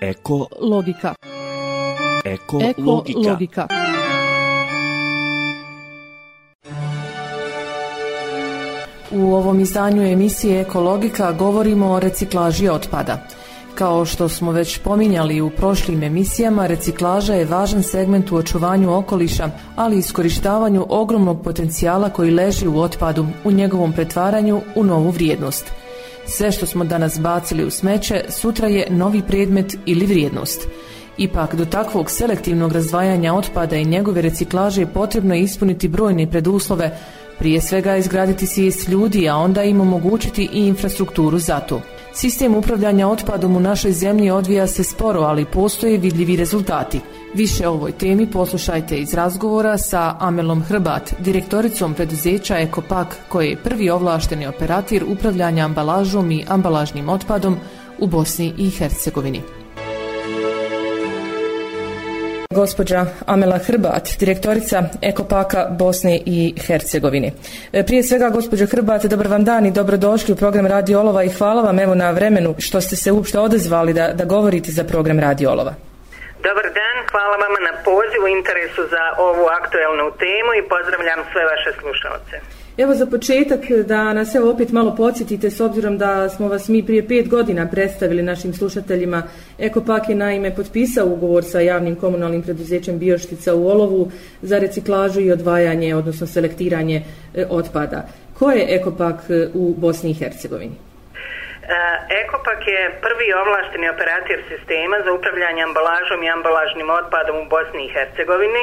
Eko logika. Eko, Eko logika. logika. U ovom izdanju emisije Ekologika govorimo o reciklaži otpada. Kao što smo već pominjali u prošlim emisijama, reciklaža je važan segment u očuvanju okoliša, ali i iskorištavanju ogromnog potencijala koji leži u otpadu, u njegovom pretvaranju u novu vrijednost – Sve što smo danas bacili u smeće, sutra je novi predmet ili vrijednost. Ipak, do takvog selektivnog razdvajanja otpada i njegove reciklaže potrebno je ispuniti brojne preduslove, prije svega izgraditi svijest ljudi, a onda im omogućiti i infrastrukturu za to. Sistem upravljanja otpadom u našoj zemlji odvija se sporo, ali postoje vidljivi rezultati. Više o ovoj temi poslušajte iz razgovora sa Amelom Hrbat, direktoricom preduzeća Ekopak, koji je prvi ovlašteni operatir upravljanja ambalažom i ambalažnim otpadom u Bosni i Hercegovini. Gospođa Amela Hrbat, direktorica Ekopaka Bosne i Hercegovine. E, prije svega, gospođa Hrbat, dobar vam dan i dobrodošli u program Radiolova i hvala vam evo na vremenu što ste se uopšte odezvali da, da govorite za program Radiolova. Dobar dan, hvala vama na poziv u interesu za ovu aktuelnu temu i pozdravljam sve vaše slušalce. Evo za početak da nas evo opet malo podsjetite s obzirom da smo vas mi prije pet godina predstavili našim slušateljima. Ekopak je naime potpisao ugovor sa javnim komunalnim preduzećem Bioštica u Olovu za reciklažu i odvajanje, odnosno selektiranje e, otpada. Ko je Ekopak e, u Bosni i Hercegovini? Eh, Ekopak je prvi ovlašteni operativ sistema za upravljanje ambalažom i ambalažnim otpadom u Bosni i Hercegovini.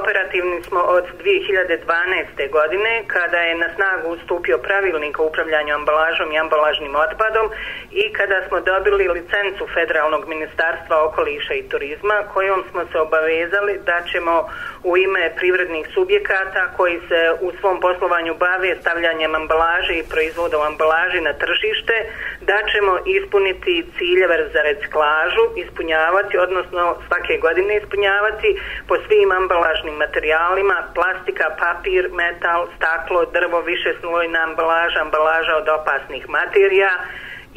Operativni smo od 2012. godine kada je na snagu ustupio pravilnik o upravljanju ambalažom i ambalažnim otpadom i kada smo dobili licencu Federalnog ministarstva okoliša i turizma kojom smo se obavezali da ćemo u ime privrednih subjekata koji se u svom poslovanju bave stavljanjem ambalaže i proizvoda u ambalaži na tržište da ćemo ispuniti ciljeve za reciklažu, ispunjavati, odnosno svake godine ispunjavati po svim ambalažnim materijalima, plastika, papir, metal, staklo, drvo, višesnulojna ambalaža, ambalaža od opasnih materija,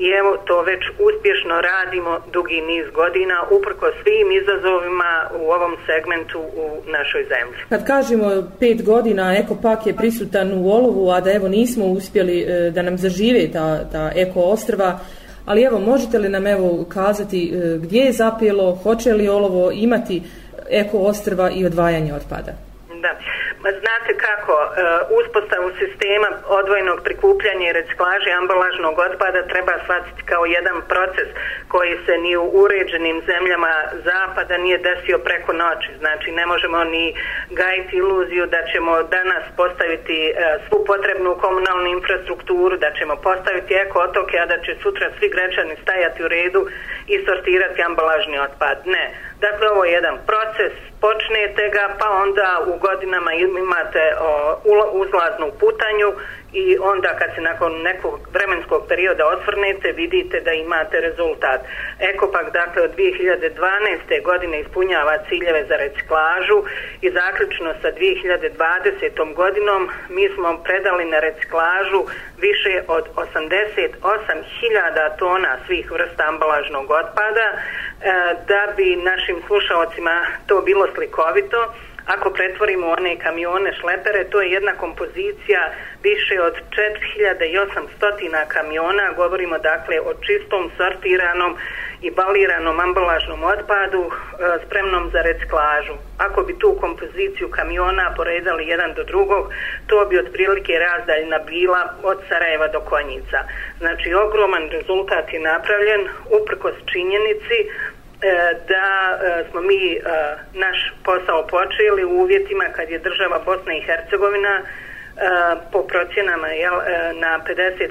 i evo to već uspješno radimo dugi niz godina uprko svim izazovima u ovom segmentu u našoj zemlji. Kad kažemo pet godina ekopak je prisutan u olovu, a da evo nismo uspjeli e, da nam zažive ta, ta eko ostrva, ali evo možete li nam evo kazati e, gdje je zapijelo, hoće li olovo imati eko ostrva i odvajanje otpada? Da. Znate kako, e, uspostavu sistema odvojnog prikupljanja i reciklaže ambalažnog otpada treba shvatiti kao jedan proces koji se ni u uređenim zemljama zapada nije desio preko noći. Znači, ne možemo ni gajiti iluziju da ćemo danas postaviti e, svu potrebnu komunalnu infrastrukturu, da ćemo postaviti eko otoke, a da će sutra svi grečani stajati u redu i sortirati ambalažni otpad. Ne. Dakle, ovo je jedan proces, počnete ga, pa onda u godinama imate o, uzlaznu putanju i onda kad se nakon nekog vremenskog perioda osvrnete, vidite da imate rezultat. Ekopak, dakle, od 2012. godine ispunjava ciljeve za reciklažu i zaključno sa 2020. godinom mi smo predali na reciklažu više od 88.000 tona svih vrsta ambalažnog otpada, e, da bi našim slušalcima to bilo slikovito. Ako pretvorimo one kamione šlepere, to je jedna kompozicija više od 4800 kamiona. Govorimo dakle o čistom, sortiranom i baliranom ambalažnom otpadu e, spremnom za reciklažu. Ako bi tu kompoziciju kamiona poredali jedan do drugog, to bi otprilike razdaljna bila od Sarajeva do Konjica. Znači, ogroman rezultat je napravljen, uprkos činjenici E, da e, smo mi e, naš posao počeli u uvjetima kad je država Bosna i Hercegovina po procjenama jel, na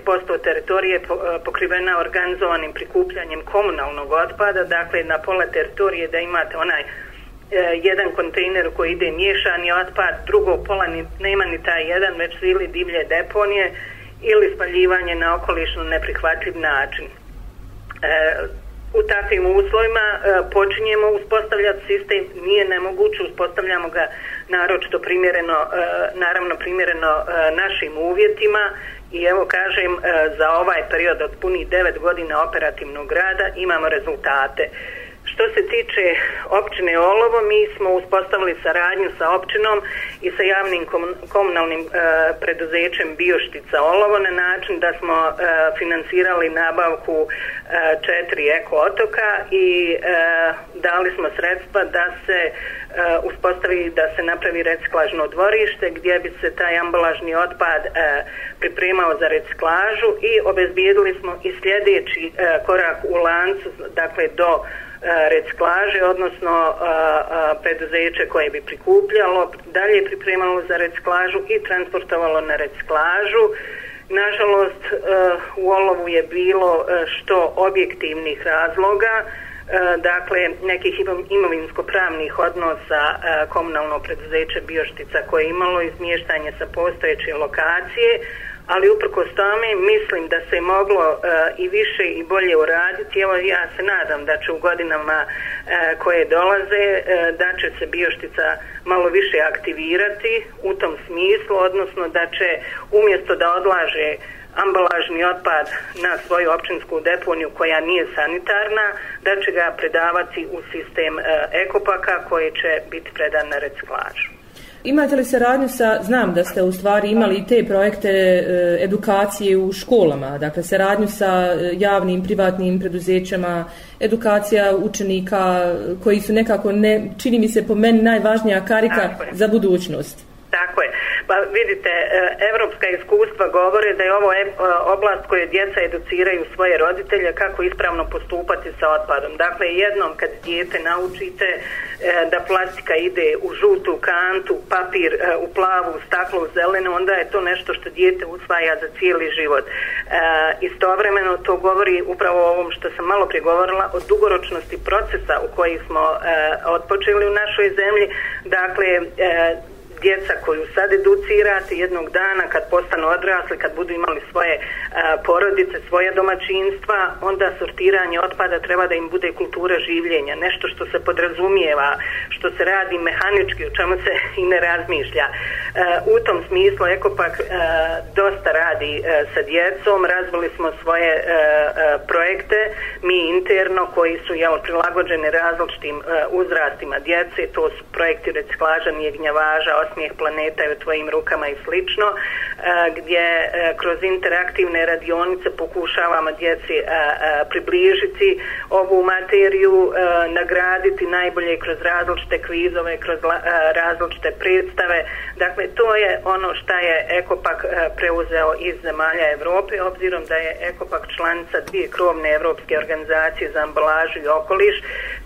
50% teritorije pokrivena organizovanim prikupljanjem komunalnog otpada, dakle na pola teritorije da imate onaj jedan kontejner koji ide miješani otpad, drugo pola ni, nema ni taj jedan, već ili divlje deponije ili spaljivanje na okolišno neprihvatljiv način. E, U takvim uslovima e, počinjemo uspostavljati sistem, nije nemoguće, uspostavljamo ga naročito primjereno, e, naravno primjereno e, našim uvjetima i evo kažem, za ovaj period od puni 9 godina operativnog rada imamo rezultate. Uh, Što se tiče općine Olovo, mi smo uspostavili saradnju sa općinom i sa javnim komunalnim e, preduzećem Bioštica Olovo na način da smo e, financirali nabavku e, četiri eko otoka i e, dali smo sredstva da se e, uspostavi da se napravi reciklažno dvorište gdje bi se taj ambalažni otpad e, pripremao za reciklažu i obezbijedili smo i sljedeći e, korak u lancu, dakle do E, reciklaže, odnosno e, e, preduzeće koje bi prikupljalo, dalje je pripremalo za reciklažu i transportovalo na reciklažu. Nažalost, u olovu je bilo što objektivnih razloga, dakle nekih imovinsko-pravnih odnosa komunalno preduzeće Bioštica koje je imalo izmještanje sa postojeće lokacije, ali uprko s tome mislim da se moglo e, i više i bolje uraditi. Evo ja se nadam da će u godinama e, koje dolaze e, da će se bioštica malo više aktivirati u tom smislu, odnosno da će umjesto da odlaže ambalažni otpad na svoju općinsku deponiju koja nije sanitarna, da će ga predavati u sistem e, ekopaka koji će biti predan na reciklažu. Imate li saradnju sa, znam da ste u stvari imali i te projekte eh, edukacije u školama, dakle saradnju sa eh, javnim, privatnim preduzećama, edukacija učenika eh, koji su nekako, ne, čini mi se po meni, najvažnija karika za budućnost tako je. Pa vidite, e, evropska iskustva govore da je ovo e, oblast koju djeca educiraju svoje roditelje kako ispravno postupati sa otpadom. Dakle, jednom kad djete naučite e, da plastika ide u žutu kantu, papir u plavu, staklo u zeleno, onda je to nešto što djete usvaja za cijeli život. Istovremeno to govori upravo o ovom što sam malo pregovorila o dugoročnosti procesa u koji smo otpočeli u našoj zemlji. Dakle, djeca koju sad educirate jednog dana kad postanu odrasli, kad budu imali svoje a, e, porodice, svoje domaćinstva, onda sortiranje otpada treba da im bude kultura življenja, nešto što se podrazumijeva, što se radi mehanički, o čemu se i ne razmišlja. A, e, u tom smislu Ekopak a, e, dosta radi a, sa djecom, razvili smo svoje a, a, projekte, mi interno koji su jel, prilagođene različitim a, uzrastima djece, to su projekti reciklaža, nije gnjavaža, kasnijeg planeta je u tvojim rukama i slično, e, gdje e, kroz interaktivne radionice pokušavamo djeci e, približiti ovu materiju, nagraditi najbolje kroz različite kvizove, kroz različite predstave. Dakle, to je ono šta je Ekopak preuzeo iz zemalja Evrope, obzirom da je Ekopak članica dvije krovne evropske organizacije za ambalažu i okoliš,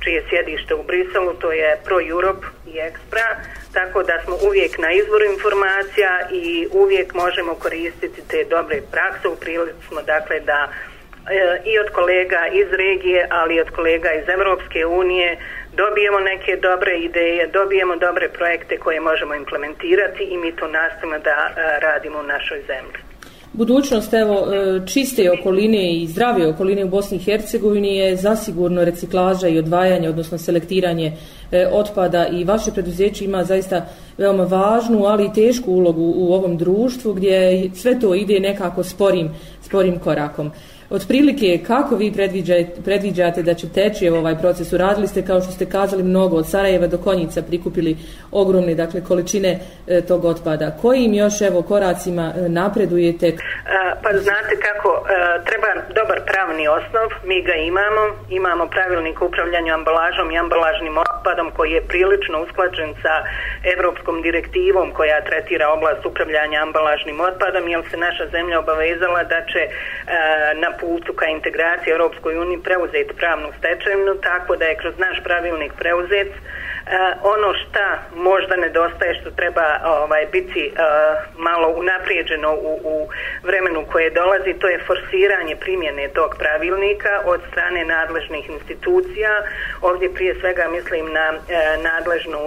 čije sjedište u Briselu, to je Pro Europe i Expra, tako da smo uvijek na izboru informacija i uvijek možemo koristiti te dobre prakse. U prilici smo dakle da e, i od kolega iz regije, ali i od kolega iz Evropske unije dobijemo neke dobre ideje, dobijemo dobre projekte koje možemo implementirati i mi to nastavimo da e, radimo u našoj zemlji. Budućnost evo, e, čiste okoline i zdrave okoline u Bosni i Hercegovini je zasigurno reciklaža i odvajanje, odnosno selektiranje e, otpada i vaše preduzeće ima zaista veoma važnu, ali i tešku ulogu u ovom društvu gdje sve to ide nekako sporim, sporim korakom otprilike kako vi predviđate, predviđate da će teći ovaj proces? Uradili ste, kao što ste kazali, mnogo od Sarajeva do Konjica prikupili ogromne dakle, količine e, tog otpada. Kojim još evo, koracima e, napredujete? E, pa znate kako, e, treba dobar pravni osnov, mi ga imamo, imamo pravilnik upravljanju ambalažom i ambalažnim otpadom koji je prilično usklađen sa Evropskom direktivom koja tretira oblast upravljanja ambalažnim otpadom, jer se naša zemlja obavezala da će na putu ka integraciji Europskoj uniji preuzet pravnu stečevinu, tako da je kroz naš pravilnik preuzet uh, Eh, ono šta možda nedostaje što treba ovaj biti eh, malo unaprijeđeno u, u vremenu koje dolazi to je forsiranje primjene tog pravilnika od strane nadležnih institucija ovdje prije svega mislim na eh, nadležnu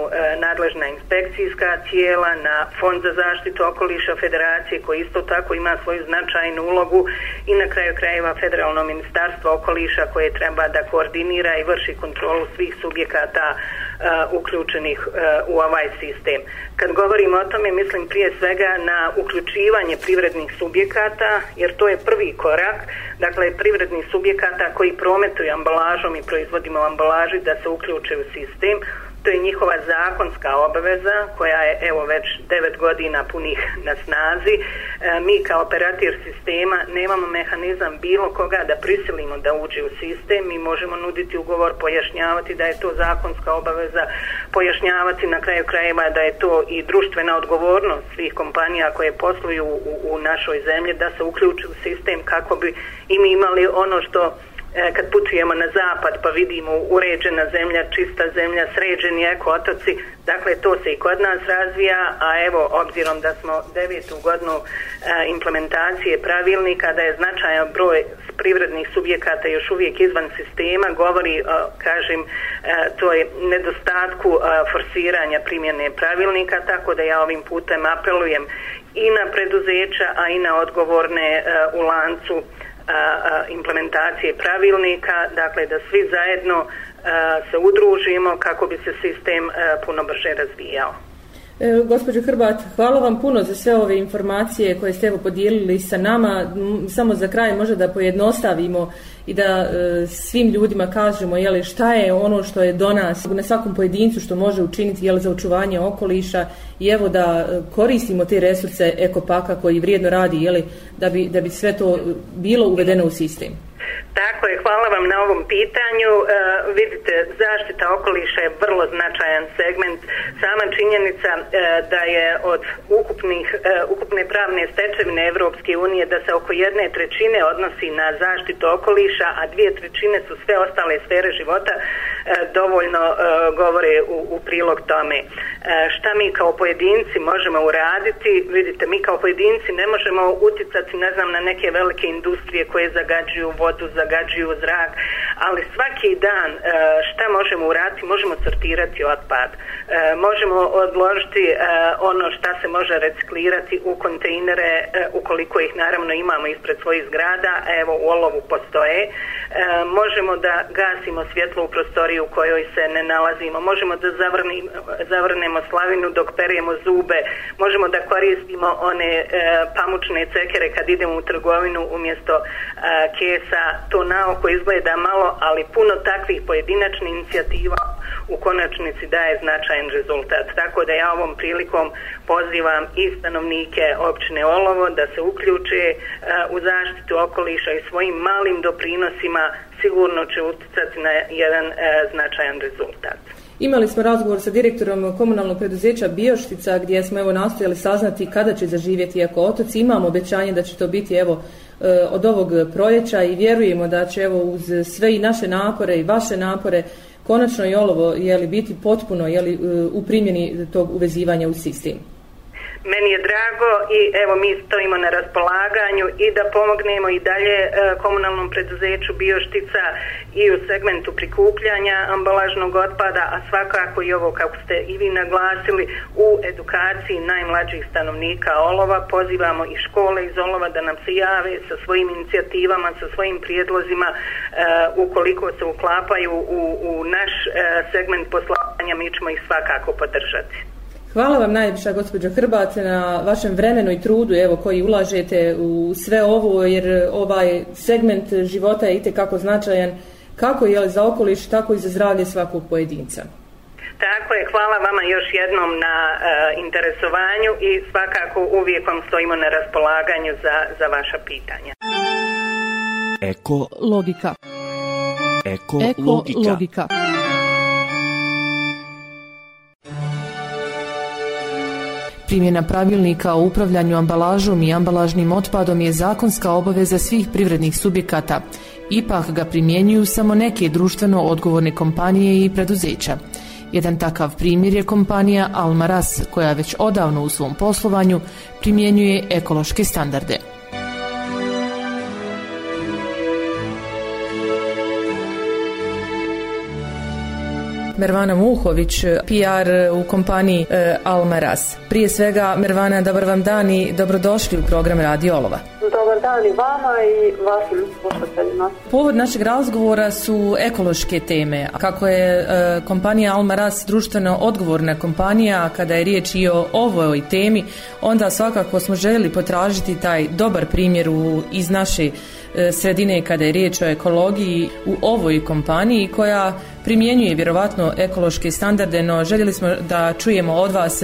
nadležna inspekcijska tijela na fond za zaštitu okoliša federacije koji isto tako ima svoju značajnu ulogu i na kraju krajeva federalno ministarstvo okoliša koje treba da koordinira i vrši kontrolu svih subjekata Eh, uključenih eh, u ovaj sistem. Kad govorimo o tome, mislim prije svega na uključivanje privrednih subjekata, jer to je prvi korak, dakle privrednih subjekata koji prometuju ambalažom i proizvodimo ambalaži da se uključe u sistem, To je njihova zakonska obaveza koja je evo već 9 godina punih na snazi. E, mi kao operatir sistema nemamo mehanizam bilo koga da prisilimo da uđe u sistem. Mi možemo nuditi ugovor, pojašnjavati da je to zakonska obaveza, pojašnjavati na kraju krajeva da je to i društvena odgovornost svih kompanija koje posluju u, u našoj zemlji da se uključi u sistem kako bi im imali ono što E, kad putujemo na zapad pa vidimo uređena zemlja, čista zemlja, sređeni ekotoci, dakle to se i kod nas razvija, a evo obzirom da smo devetu godinu e, implementacije pravilnika, da je značajan broj privrednih subjekata još uvijek izvan sistema, govori, e, kažem, to je nedostatku forsiranja primjene pravilnika, tako da ja ovim putem apelujem i na preduzeća, a i na odgovorne u lancu implementacije pravilnika, dakle da svi zajedno se udružimo kako bi se sistem puno brže razvijao. E, gospođo Hrbat, hvala vam puno za sve ove informacije koje ste evo podijelili sa nama. Samo za kraj možda da pojednostavimo i da e, svim ljudima kažemo jeli, šta je ono što je do nas na svakom pojedincu što može učiniti jeli, za očuvanje okoliša i evo da e, koristimo te resurse ekopaka koji vrijedno radi jeli, da, bi, da bi sve to bilo uvedeno u sistem. Tako je, hvala vam na ovom pitanju. E, vidite, zaštita okoliša je vrlo značajan segment. Sama činjenica e, da je od ukupnih, e, ukupne pravne stečevine Evropske unije da se oko jedne trećine odnosi na zaštitu okoliša, a dvije trećine su sve ostale sfere života, E, dovoljno e, govore u, u prilog tome. E, šta mi kao pojedinci možemo uraditi? Vidite, mi kao pojedinci ne možemo uticati, ne znam, na neke velike industrije koje zagađuju vodu, zagađuju zrak, ali svaki dan e, šta možemo uraditi? Možemo sortirati otpad. E, e, možemo odložiti e, ono šta se može reciklirati u kontejnere e, ukoliko ih naravno imamo ispred svojih zgrada, evo u olovu postoje. E, možemo da gasimo svjetlo u prostoriju u kojoj se ne nalazimo. Možemo da zavrnim, zavrnemo slavinu dok perijemo zube. Možemo da koristimo one e, pamučne cekere kad idemo u trgovinu umjesto e, kesa. To na oko izgleda malo, ali puno takvih pojedinačnih inicijativa u konačnici daje značaj sjajan rezultat. Tako da ja ovom prilikom pozivam i stanovnike općine Olovo da se uključe e, u zaštitu okoliša i svojim malim doprinosima sigurno će utjecati na jedan e, značajan rezultat. Imali smo razgovor sa direktorom komunalnog preduzeća Bioštica gdje smo evo nastojali saznati kada će zaživjeti ako otoci. Imamo obećanje da će to biti evo e, od ovog proljeća i vjerujemo da će evo uz sve i naše napore i vaše napore konačno je olovo je li biti potpuno je li e, u primjeni tog uvezivanja u sistem meni je drago i evo mi stojimo na raspolaganju i da pomognemo i dalje e, komunalnom preduzeću Bioštica i u segmentu prikupljanja ambalažnog otpada, a svakako i ovo kako ste i vi naglasili u edukaciji najmlađih stanovnika Olova. Pozivamo i škole iz Olova da nam se jave sa svojim inicijativama, sa svojim prijedlozima e, ukoliko se uklapaju u, u naš e, segment poslovanja, mi ćemo ih svakako podržati. Hvala vam najljepša, gospođo Hrbac, na vašem vremenu i trudu evo, koji ulažete u sve ovo, jer ovaj segment života je itekako značajan kako je za okoliš, tako i za zdravlje svakog pojedinca. Tako je, hvala vama još jednom na e, interesovanju i svakako uvijek vam stojimo na raspolaganju za, za vaša pitanja. Eko logika. Eko, Eko logika. logika. Primjena pravilnika o upravljanju ambalažom i ambalažnim otpadom je zakonska obaveza svih privrednih subjekata. Ipak ga primjenjuju samo neke društveno odgovorne kompanije i preduzeća. Jedan takav primjer je kompanija Almaras, koja već odavno u svom poslovanju primjenjuje ekološke standarde. Mervana Muhović, PR u kompaniji e, Almaras. Prije svega, Mervana, dobar vam dan i dobrodošli u program Radio Olova. Dobar dobar dan i vama i vašim slušateljima. Povod našeg razgovora su ekološke teme. Kako je e, kompanija Almaras društveno odgovorna kompanija, kada je riječ i o ovoj temi, onda svakako smo željeli potražiti taj dobar primjer u, iz naše e, sredine kada je riječ o ekologiji u ovoj kompaniji koja primjenjuje vjerovatno ekološke standarde, no željeli smo da čujemo od vas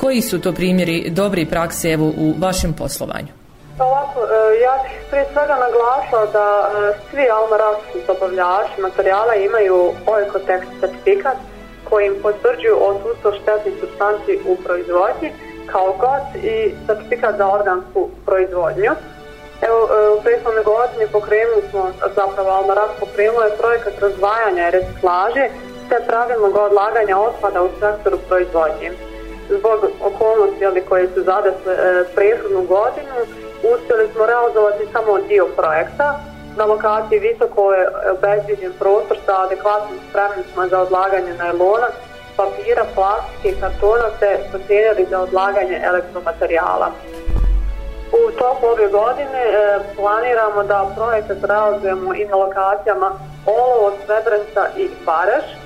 koji su to primjeri dobri prakse evo, u vašem poslovanju. Pa ovako, e, ja bih prije svega naglasila da e, svi Alma Rasmus dobavljači materijala imaju Oikotex certifikat kojim potvrđuju odsutstvo štetnih substanci u proizvodnji kao god i certifikat za organsku proizvodnju. Evo, e, u prethodne godine pokrenuli smo, zapravo Alma Rasmus pokrenula je projekat razvajanja reciklaže te pravilnog odlaganja otpada u sektoru proizvodnje. Zbog okolnosti ali, koje su zadesle e, prethodnu godinu, uspjeli smo realizovati samo dio projekta. Na lokaciji visoko je obezbiđen prostor sa adekvatnim spremnicima za odlaganje najlona, papira, plastike i kartona se posjedili za odlaganje elektromaterijala. U toku ove godine e, planiramo da projekte realizujemo i na lokacijama Olovo, Svebrenca i Baraš. E,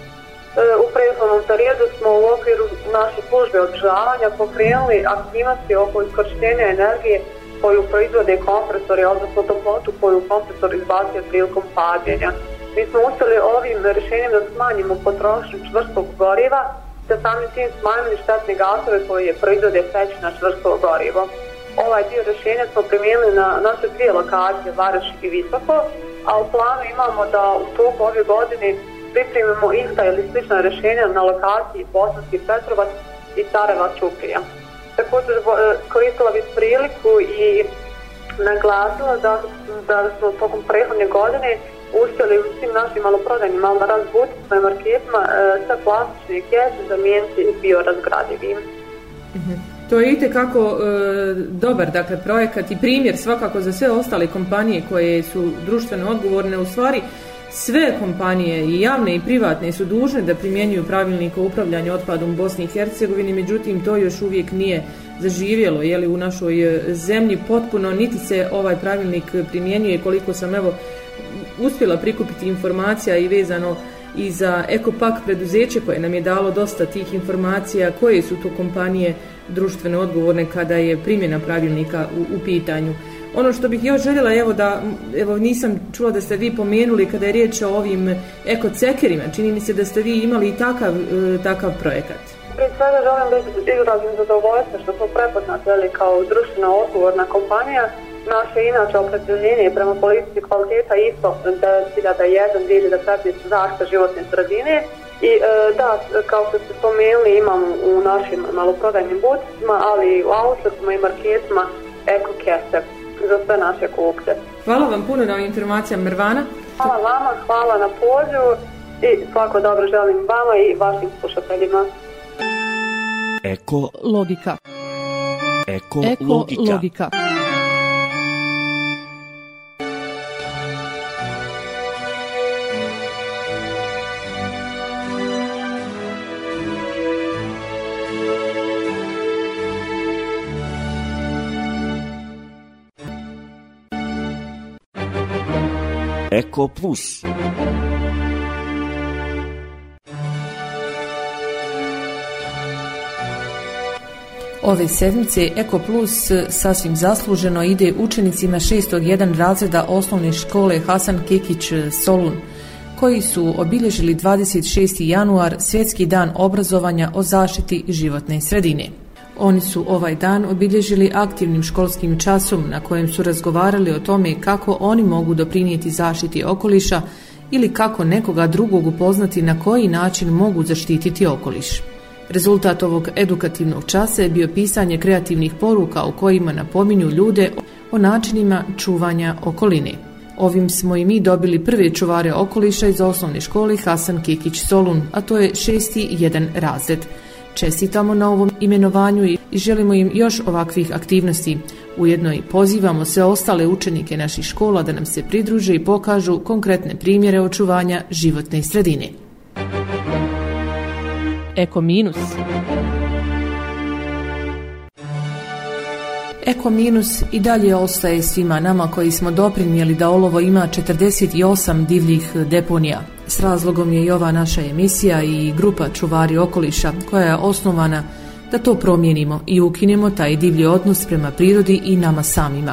u prethodnom periodu smo u okviru naše službe održavanja pokrenuli aktivnosti oko iskoristenja energije koju proizvode kompresori, odnosno toplotu koju kompresor izbacuje prilikom padjenja. Mi smo uspjeli ovim rješenjem da smanjimo potrošnju čvrstog goriva, da samim tim smanjili štetne gasove koje je proizvode peć na čvrsto gorivo. Ovaj dio rješenja smo primijenili na naše dvije lokacije, Varaš i Visoko, a u planu imamo da u toku ove godine pripremimo ista ili slična rješenja na lokaciji Bosanski Petrovac i Sarajeva Čuprija također e, koristila bi priliku i naglasila da, da smo tokom prethodne godine uspjeli u svim našim maloprodajnim malo razbuti svojim arkivima e, sa plastične kese zamijeniti biorazgradivim. Mhm. To je i tekako e, dobar dakle, projekat i primjer svakako za sve ostale kompanije koje su društveno odgovorne u stvari sve kompanije i javne i privatne su dužne da primjenjuju pravilnik o upravljanju otpadom Bosni i Hercegovini, međutim to još uvijek nije zaživjelo je li u našoj e, zemlji potpuno niti se ovaj pravilnik primjenjuje koliko sam evo uspjela prikupiti informacija i vezano i za Ekopak preduzeće koje nam je dalo dosta tih informacija koje su to kompanije društvene odgovorne kada je primjena pravilnika u, u pitanju. Ono što bih još željela, evo da evo nisam čula da ste vi pomenuli kada je riječ o ovim ekocekerima, čini mi se da ste vi imali i takav, e, takav projekat. Pred svega želim biti izrazim zadovoljstvo što smo prepoznatili kao društvena odgovorna kompanija. Naše inače opredeljenje prema politici kvaliteta ISO 9001-2015 zašta životne sredine. I e, da, kao što ste spomenuli, imamo u našim maloprodajnim budicima, ali i u autokama i marketima EcoCaster za sve naše kupce. Hvala vam puno na ovim informacijama, Mervana. Hvala vama, hvala na pođu i svako dobro želim vama i vašim slušateljima. Eko logika. Eko, Eko logika. logika. Eko Plus. Ove sedmice Eko Plus eh, sasvim zasluženo ide učenicima 601 razreda osnovne škole Hasan Kekić eh, Solun koji su obilježili 26. januar svjetski dan obrazovanja o zaštiti životne sredine. Oni su ovaj dan obilježili aktivnim školskim časom na kojem su razgovarali o tome kako oni mogu doprinijeti zaštiti okoliša ili kako nekoga drugog upoznati na koji način mogu zaštititi okoliš. Rezultat ovog edukativnog časa je bio pisanje kreativnih poruka u kojima napominju ljude o načinima čuvanja okoline. Ovim smo i mi dobili prve čuvare okoliša iz osnovne škole Hasan Kikić Solun, a to je šesti jedan razred čestitamo na ovom imenovanju i želimo im još ovakvih aktivnosti. Ujedno i pozivamo sve ostale učenike naših škola da nam se pridruže i pokažu konkretne primjere očuvanja životne sredine. Eko minus. Eko minus i dalje ostaje svima nama koji smo doprinijeli da olovo ima 48 divljih deponija. S razlogom je i ova naša emisija i grupa Čuvari okoliša koja je osnovana da to promijenimo i ukinemo taj divlji odnos prema prirodi i nama samima.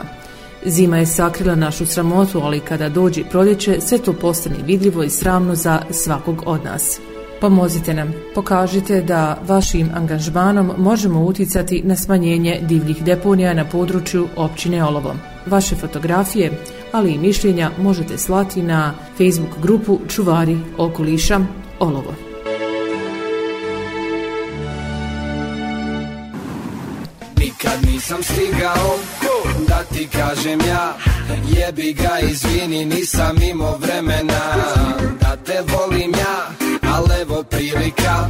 Zima je sakrila našu sramotu, ali kada dođe proljeće, sve to postane vidljivo i sramno za svakog od nas. Pomozite nam, pokažite da vašim angažmanom možemo uticati na smanjenje divljih deponija na području općine Olovo. Vaše fotografije, ali i mišljenja možete slati na Facebook grupu Čuvari okoliša Olovo. Nikad nisam stigao da ti kažem ja Jebi ga izvini nisam imao vremena Da te volim ja, ali evo prilika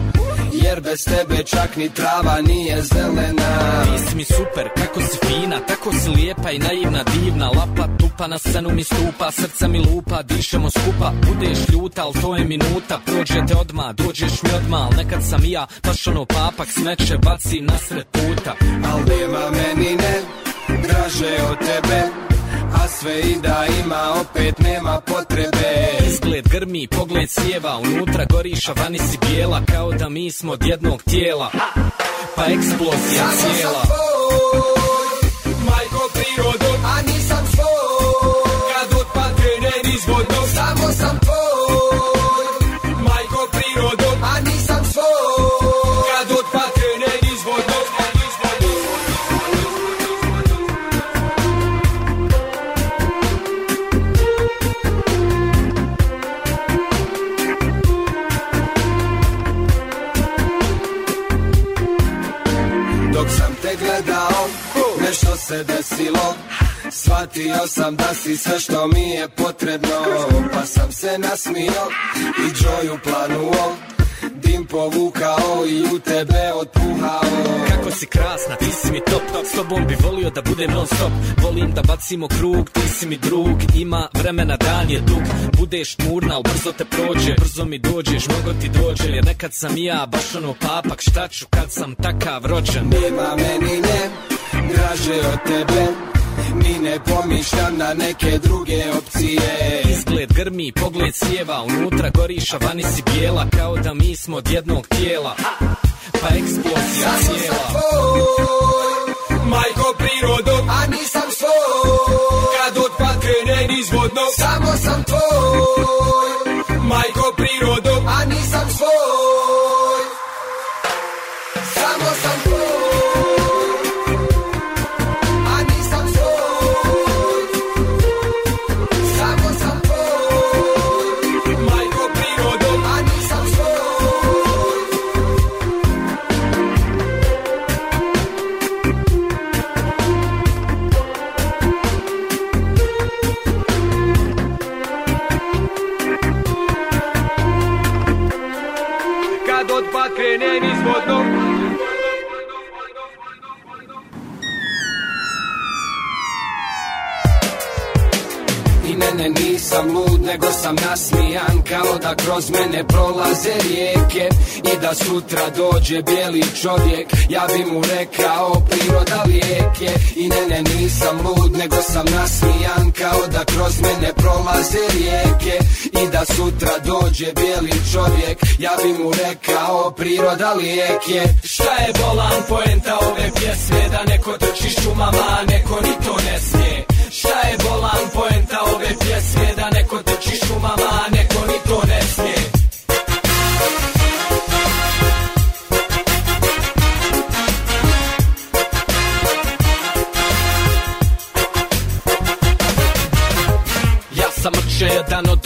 jer bez tebe čak ni trava nije zelena Nisi mi super, kako si fina, tako si lijepa i naivna, divna Lapa tupa na senu mi stupa, srca mi lupa, dišemo skupa Budeš ljuta, al to je minuta, prođe te odma, dođeš mi odma Al nekad sam i ja, baš ono papak, smeće baci nasred puta Al nema meni ne, draže od tebe sve i da ima opet nema potrebe Izgled grmi, pogled sjeva, unutra goriša, vani si bijela Kao da mi smo od jednog tijela, ha! pa eksplozija Samo cijela Samo sam tvoj, majko prirodo, a nisam svoj Kad otpadne nedizgodno, samo sam tvoj se desilo Svatio sam da si sve što mi je potrebno Pa sam se nasmio i joju planuo Dim povukao i u tebe otpuhao Kako si krasna, ti si mi top, top S tobom bi volio da budem non stop Volim da bacimo krug, ti si mi drug Ima vremena, dan je dug Budeš murna, al brzo te prođe Brzo mi dođeš, mnogo ti dođe Jer nekad sam ja baš ono papak Šta ću kad sam takav rođen Nema meni nje, draže od tebe Mi ne pomišljam na neke druge opcije Izgled grmi, pogled sjeva Unutra goriša, vani si bijela Kao da mi smo od jednog tijela Pa eksplozija cijela Samo sam tvoj Majko prirodo, a nisam svoj Kad otpad krenem izvodno Samo sam tvoj Majko prirodo kroz mene prolaze rijeke I da sutra dođe bijeli čovjek Ja bi mu rekao priroda lijeke I ne ne nisam lud nego sam nasmijan Kao da kroz mene prolaze rijeke I da sutra dođe bijeli čovjek Ja bi mu rekao priroda lijeke Šta je bolan poenta ove pjesme Da neko trči šumama a neko ni to ne smije Šta je bolan poenta ove pjesme Da neko trči šumama a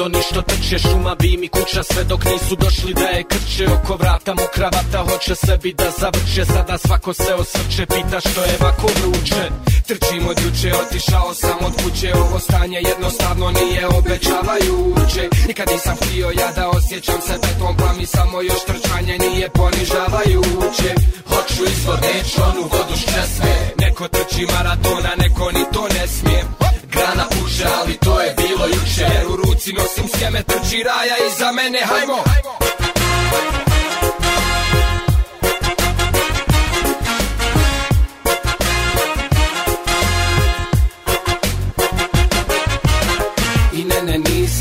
ništa trče Šuma bi mi kuća sve dok nisu došli da je krče Oko vrata mu kravata hoće sebi da zavrče Sada svako se osvrče pita što je vako vruće Trčim od juče, otišao sam od kuće Ovo stanje jednostavno nije obećavajuće Nikad nisam htio ja da osjećam se betom Pa mi samo još trčanje nije ponižavajuće Hoću izvod, neću onu vodu šće sve Neko trči maratona, neko ni to ne smije grana puše Ali to je bilo juče Jer u ruci nosim sjeme, trči raja I za mene, hajmo! hajmo.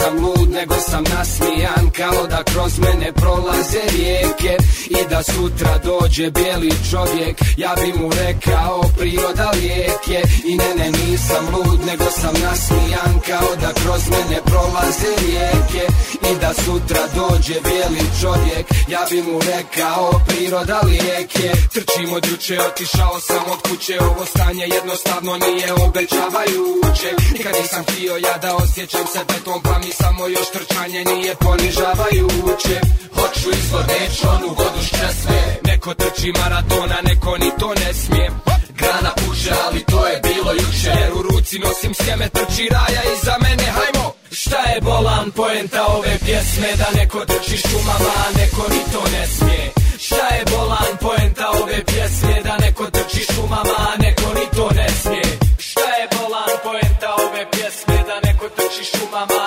sam lud nego sam nasmijan Kao da kroz mene prolaze rijeke I da sutra dođe bijeli čovjek Ja bi mu rekao priroda lijeke I ne ne nisam lud nego sam nasmijan Kao da kroz mene prolaze rijeke I da sutra dođe bijeli čovjek Ja bi mu rekao priroda lijeke Trčim od juče otišao sam od kuće Ovo stanje jednostavno nije obećavajuće Nikad nisam htio ja da osjećam se betom pa mi samo još trčanje nije ponižavajuće Hoću izvor, neću onu godu šće sve Neko trči maratona, neko ni to ne smije Grana puše, ali to je bilo juče Jer u ruci nosim sjeme, trči raja iza mene, hajmo Šta je bolan poenta ove pjesme Da neko trči šumama, a neko ni to ne smije Šta je bolan poenta ove pjesme Da neko trči šumama, a neko ni to ne smije Šta je bolan poenta ove pjesme Da neko trči šumama,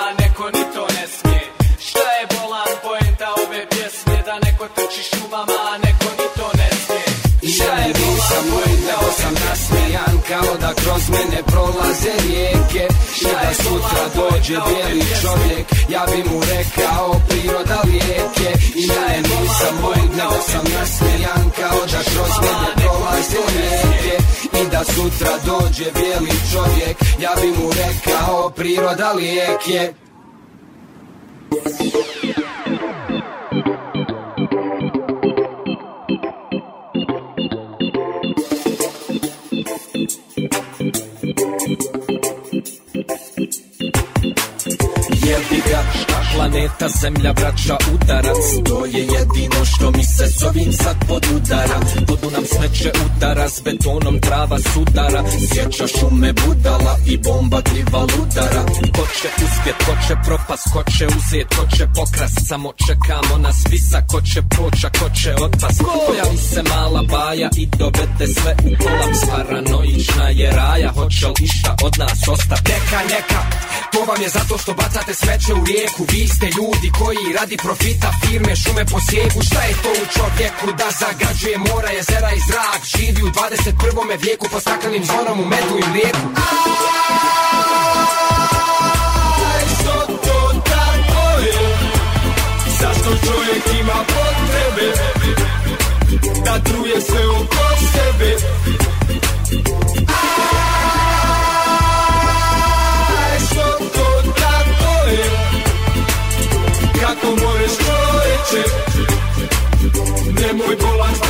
kroz mene prolaze rijeke I da sutra dođe bijeli čovjek Ja bi mu rekao priroda lijeke I ja je nisam bojim, nego sam nasmijan Kao da kroz mene prolaze rijeke I da sutra dođe bijeli čovjek Ja bi mu rekao priroda lijeke Yes, yes, yes, yes. нет тебя planeta zemlja vraća udarac To je jedino što mi se zovim sad pod udara Vodu nam smeće udara, s betonom trava sudara Sjeća šume budala i bomba kriva ludara Ko će uspjet, ko će propast, ko će uzet, ko će pokras Samo čekamo na spisa, ko će poća, ko će otpast Pojavi se mala baja i dovede sve u kolaps Paranoična je raja, hoće li išta od nas ostati? Neka, neka, to vam je zato što bacate smeće u rijeku Vi ste ljudi koji radi profita firme šume po sjegu Šta je to u čovjeku da zagađuje mora jezera i zrak Živi u 21. vijeku po staklenim zvonom u medu i mlijeku Aj, što to tako je? Zašto čovjek ima potrebe? Da truje sve oko sebe? Da truje sve oko sebe? mój Poland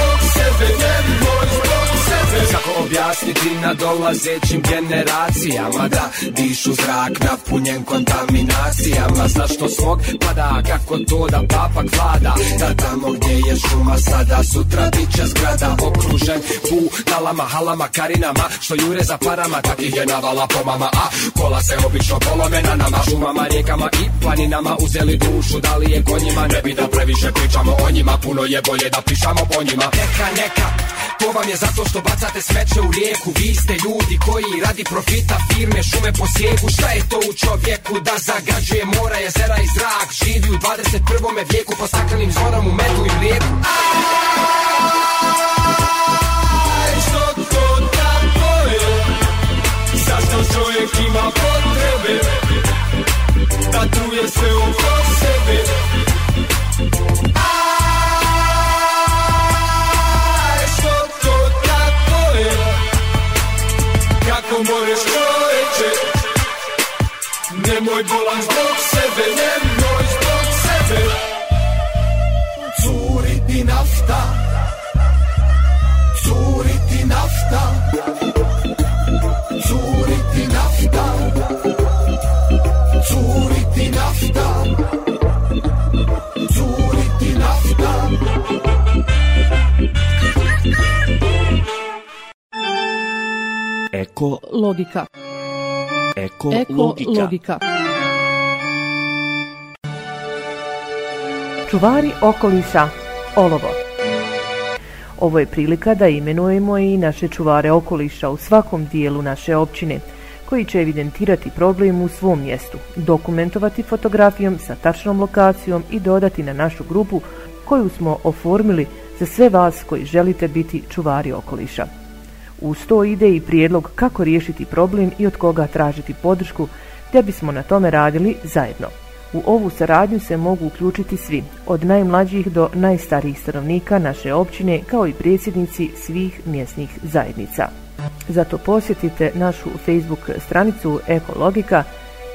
Sredina dolazećim generacijama Da dišu zrak napunjen kontaminacijama Zašto smog pada, kako to da papak vlada Da tamo gdje je šuma sada, sutra bit će zgrada Okružen u talama, halama, karinama Što jure za parama, takih je navala po mama A kola se obično polome na nama Šumama, rijekama i planinama Uzeli dušu, da li je konjima Ne bi da previše pričamo o njima Puno je bolje da pišamo po njima Neka, neka, to vam je zato što bacate smeće u rijeku mlijeku Vi ste ljudi koji radi profita firme šume po sjegu Šta je to u čovjeku da zagađuje mora jezera i zrak Živi u 21. vijeku po staklenim zvonom u metu i mlijeku Aj, što to tako je? Zašto čovjek ima potrebe? Da tu je sve u kosu Eko, Eko logika. logika. Čuvari okolisa, olovo. Ovo je prilika da imenujemo i naše čuvare okoliša u svakom dijelu naše općine, koji će evidentirati problem u svom mjestu, dokumentovati fotografijom sa tačnom lokacijom i dodati na našu grupu koju smo oformili za sve vas koji želite biti čuvari okoliša. Uz to ide i prijedlog kako riješiti problem i od koga tražiti podršku, te bismo na tome radili zajedno. U ovu saradnju se mogu uključiti svi, od najmlađih do najstarijih stanovnika naše općine, kao i predsjednici svih mjesnih zajednica. Zato posjetite našu Facebook stranicu Ekologika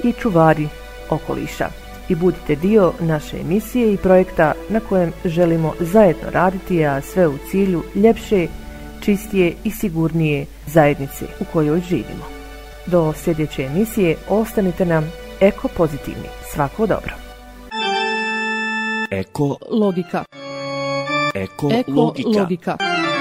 i Čuvari okoliša i budite dio naše emisije i projekta na kojem želimo zajedno raditi, a sve u cilju ljepše i čistije i sigurnije zajednice u kojoj živimo. Do sljedeće emisije ostanite nam eko pozitivni. Svako dobro. Eko logika. Eko, eko logika. logika.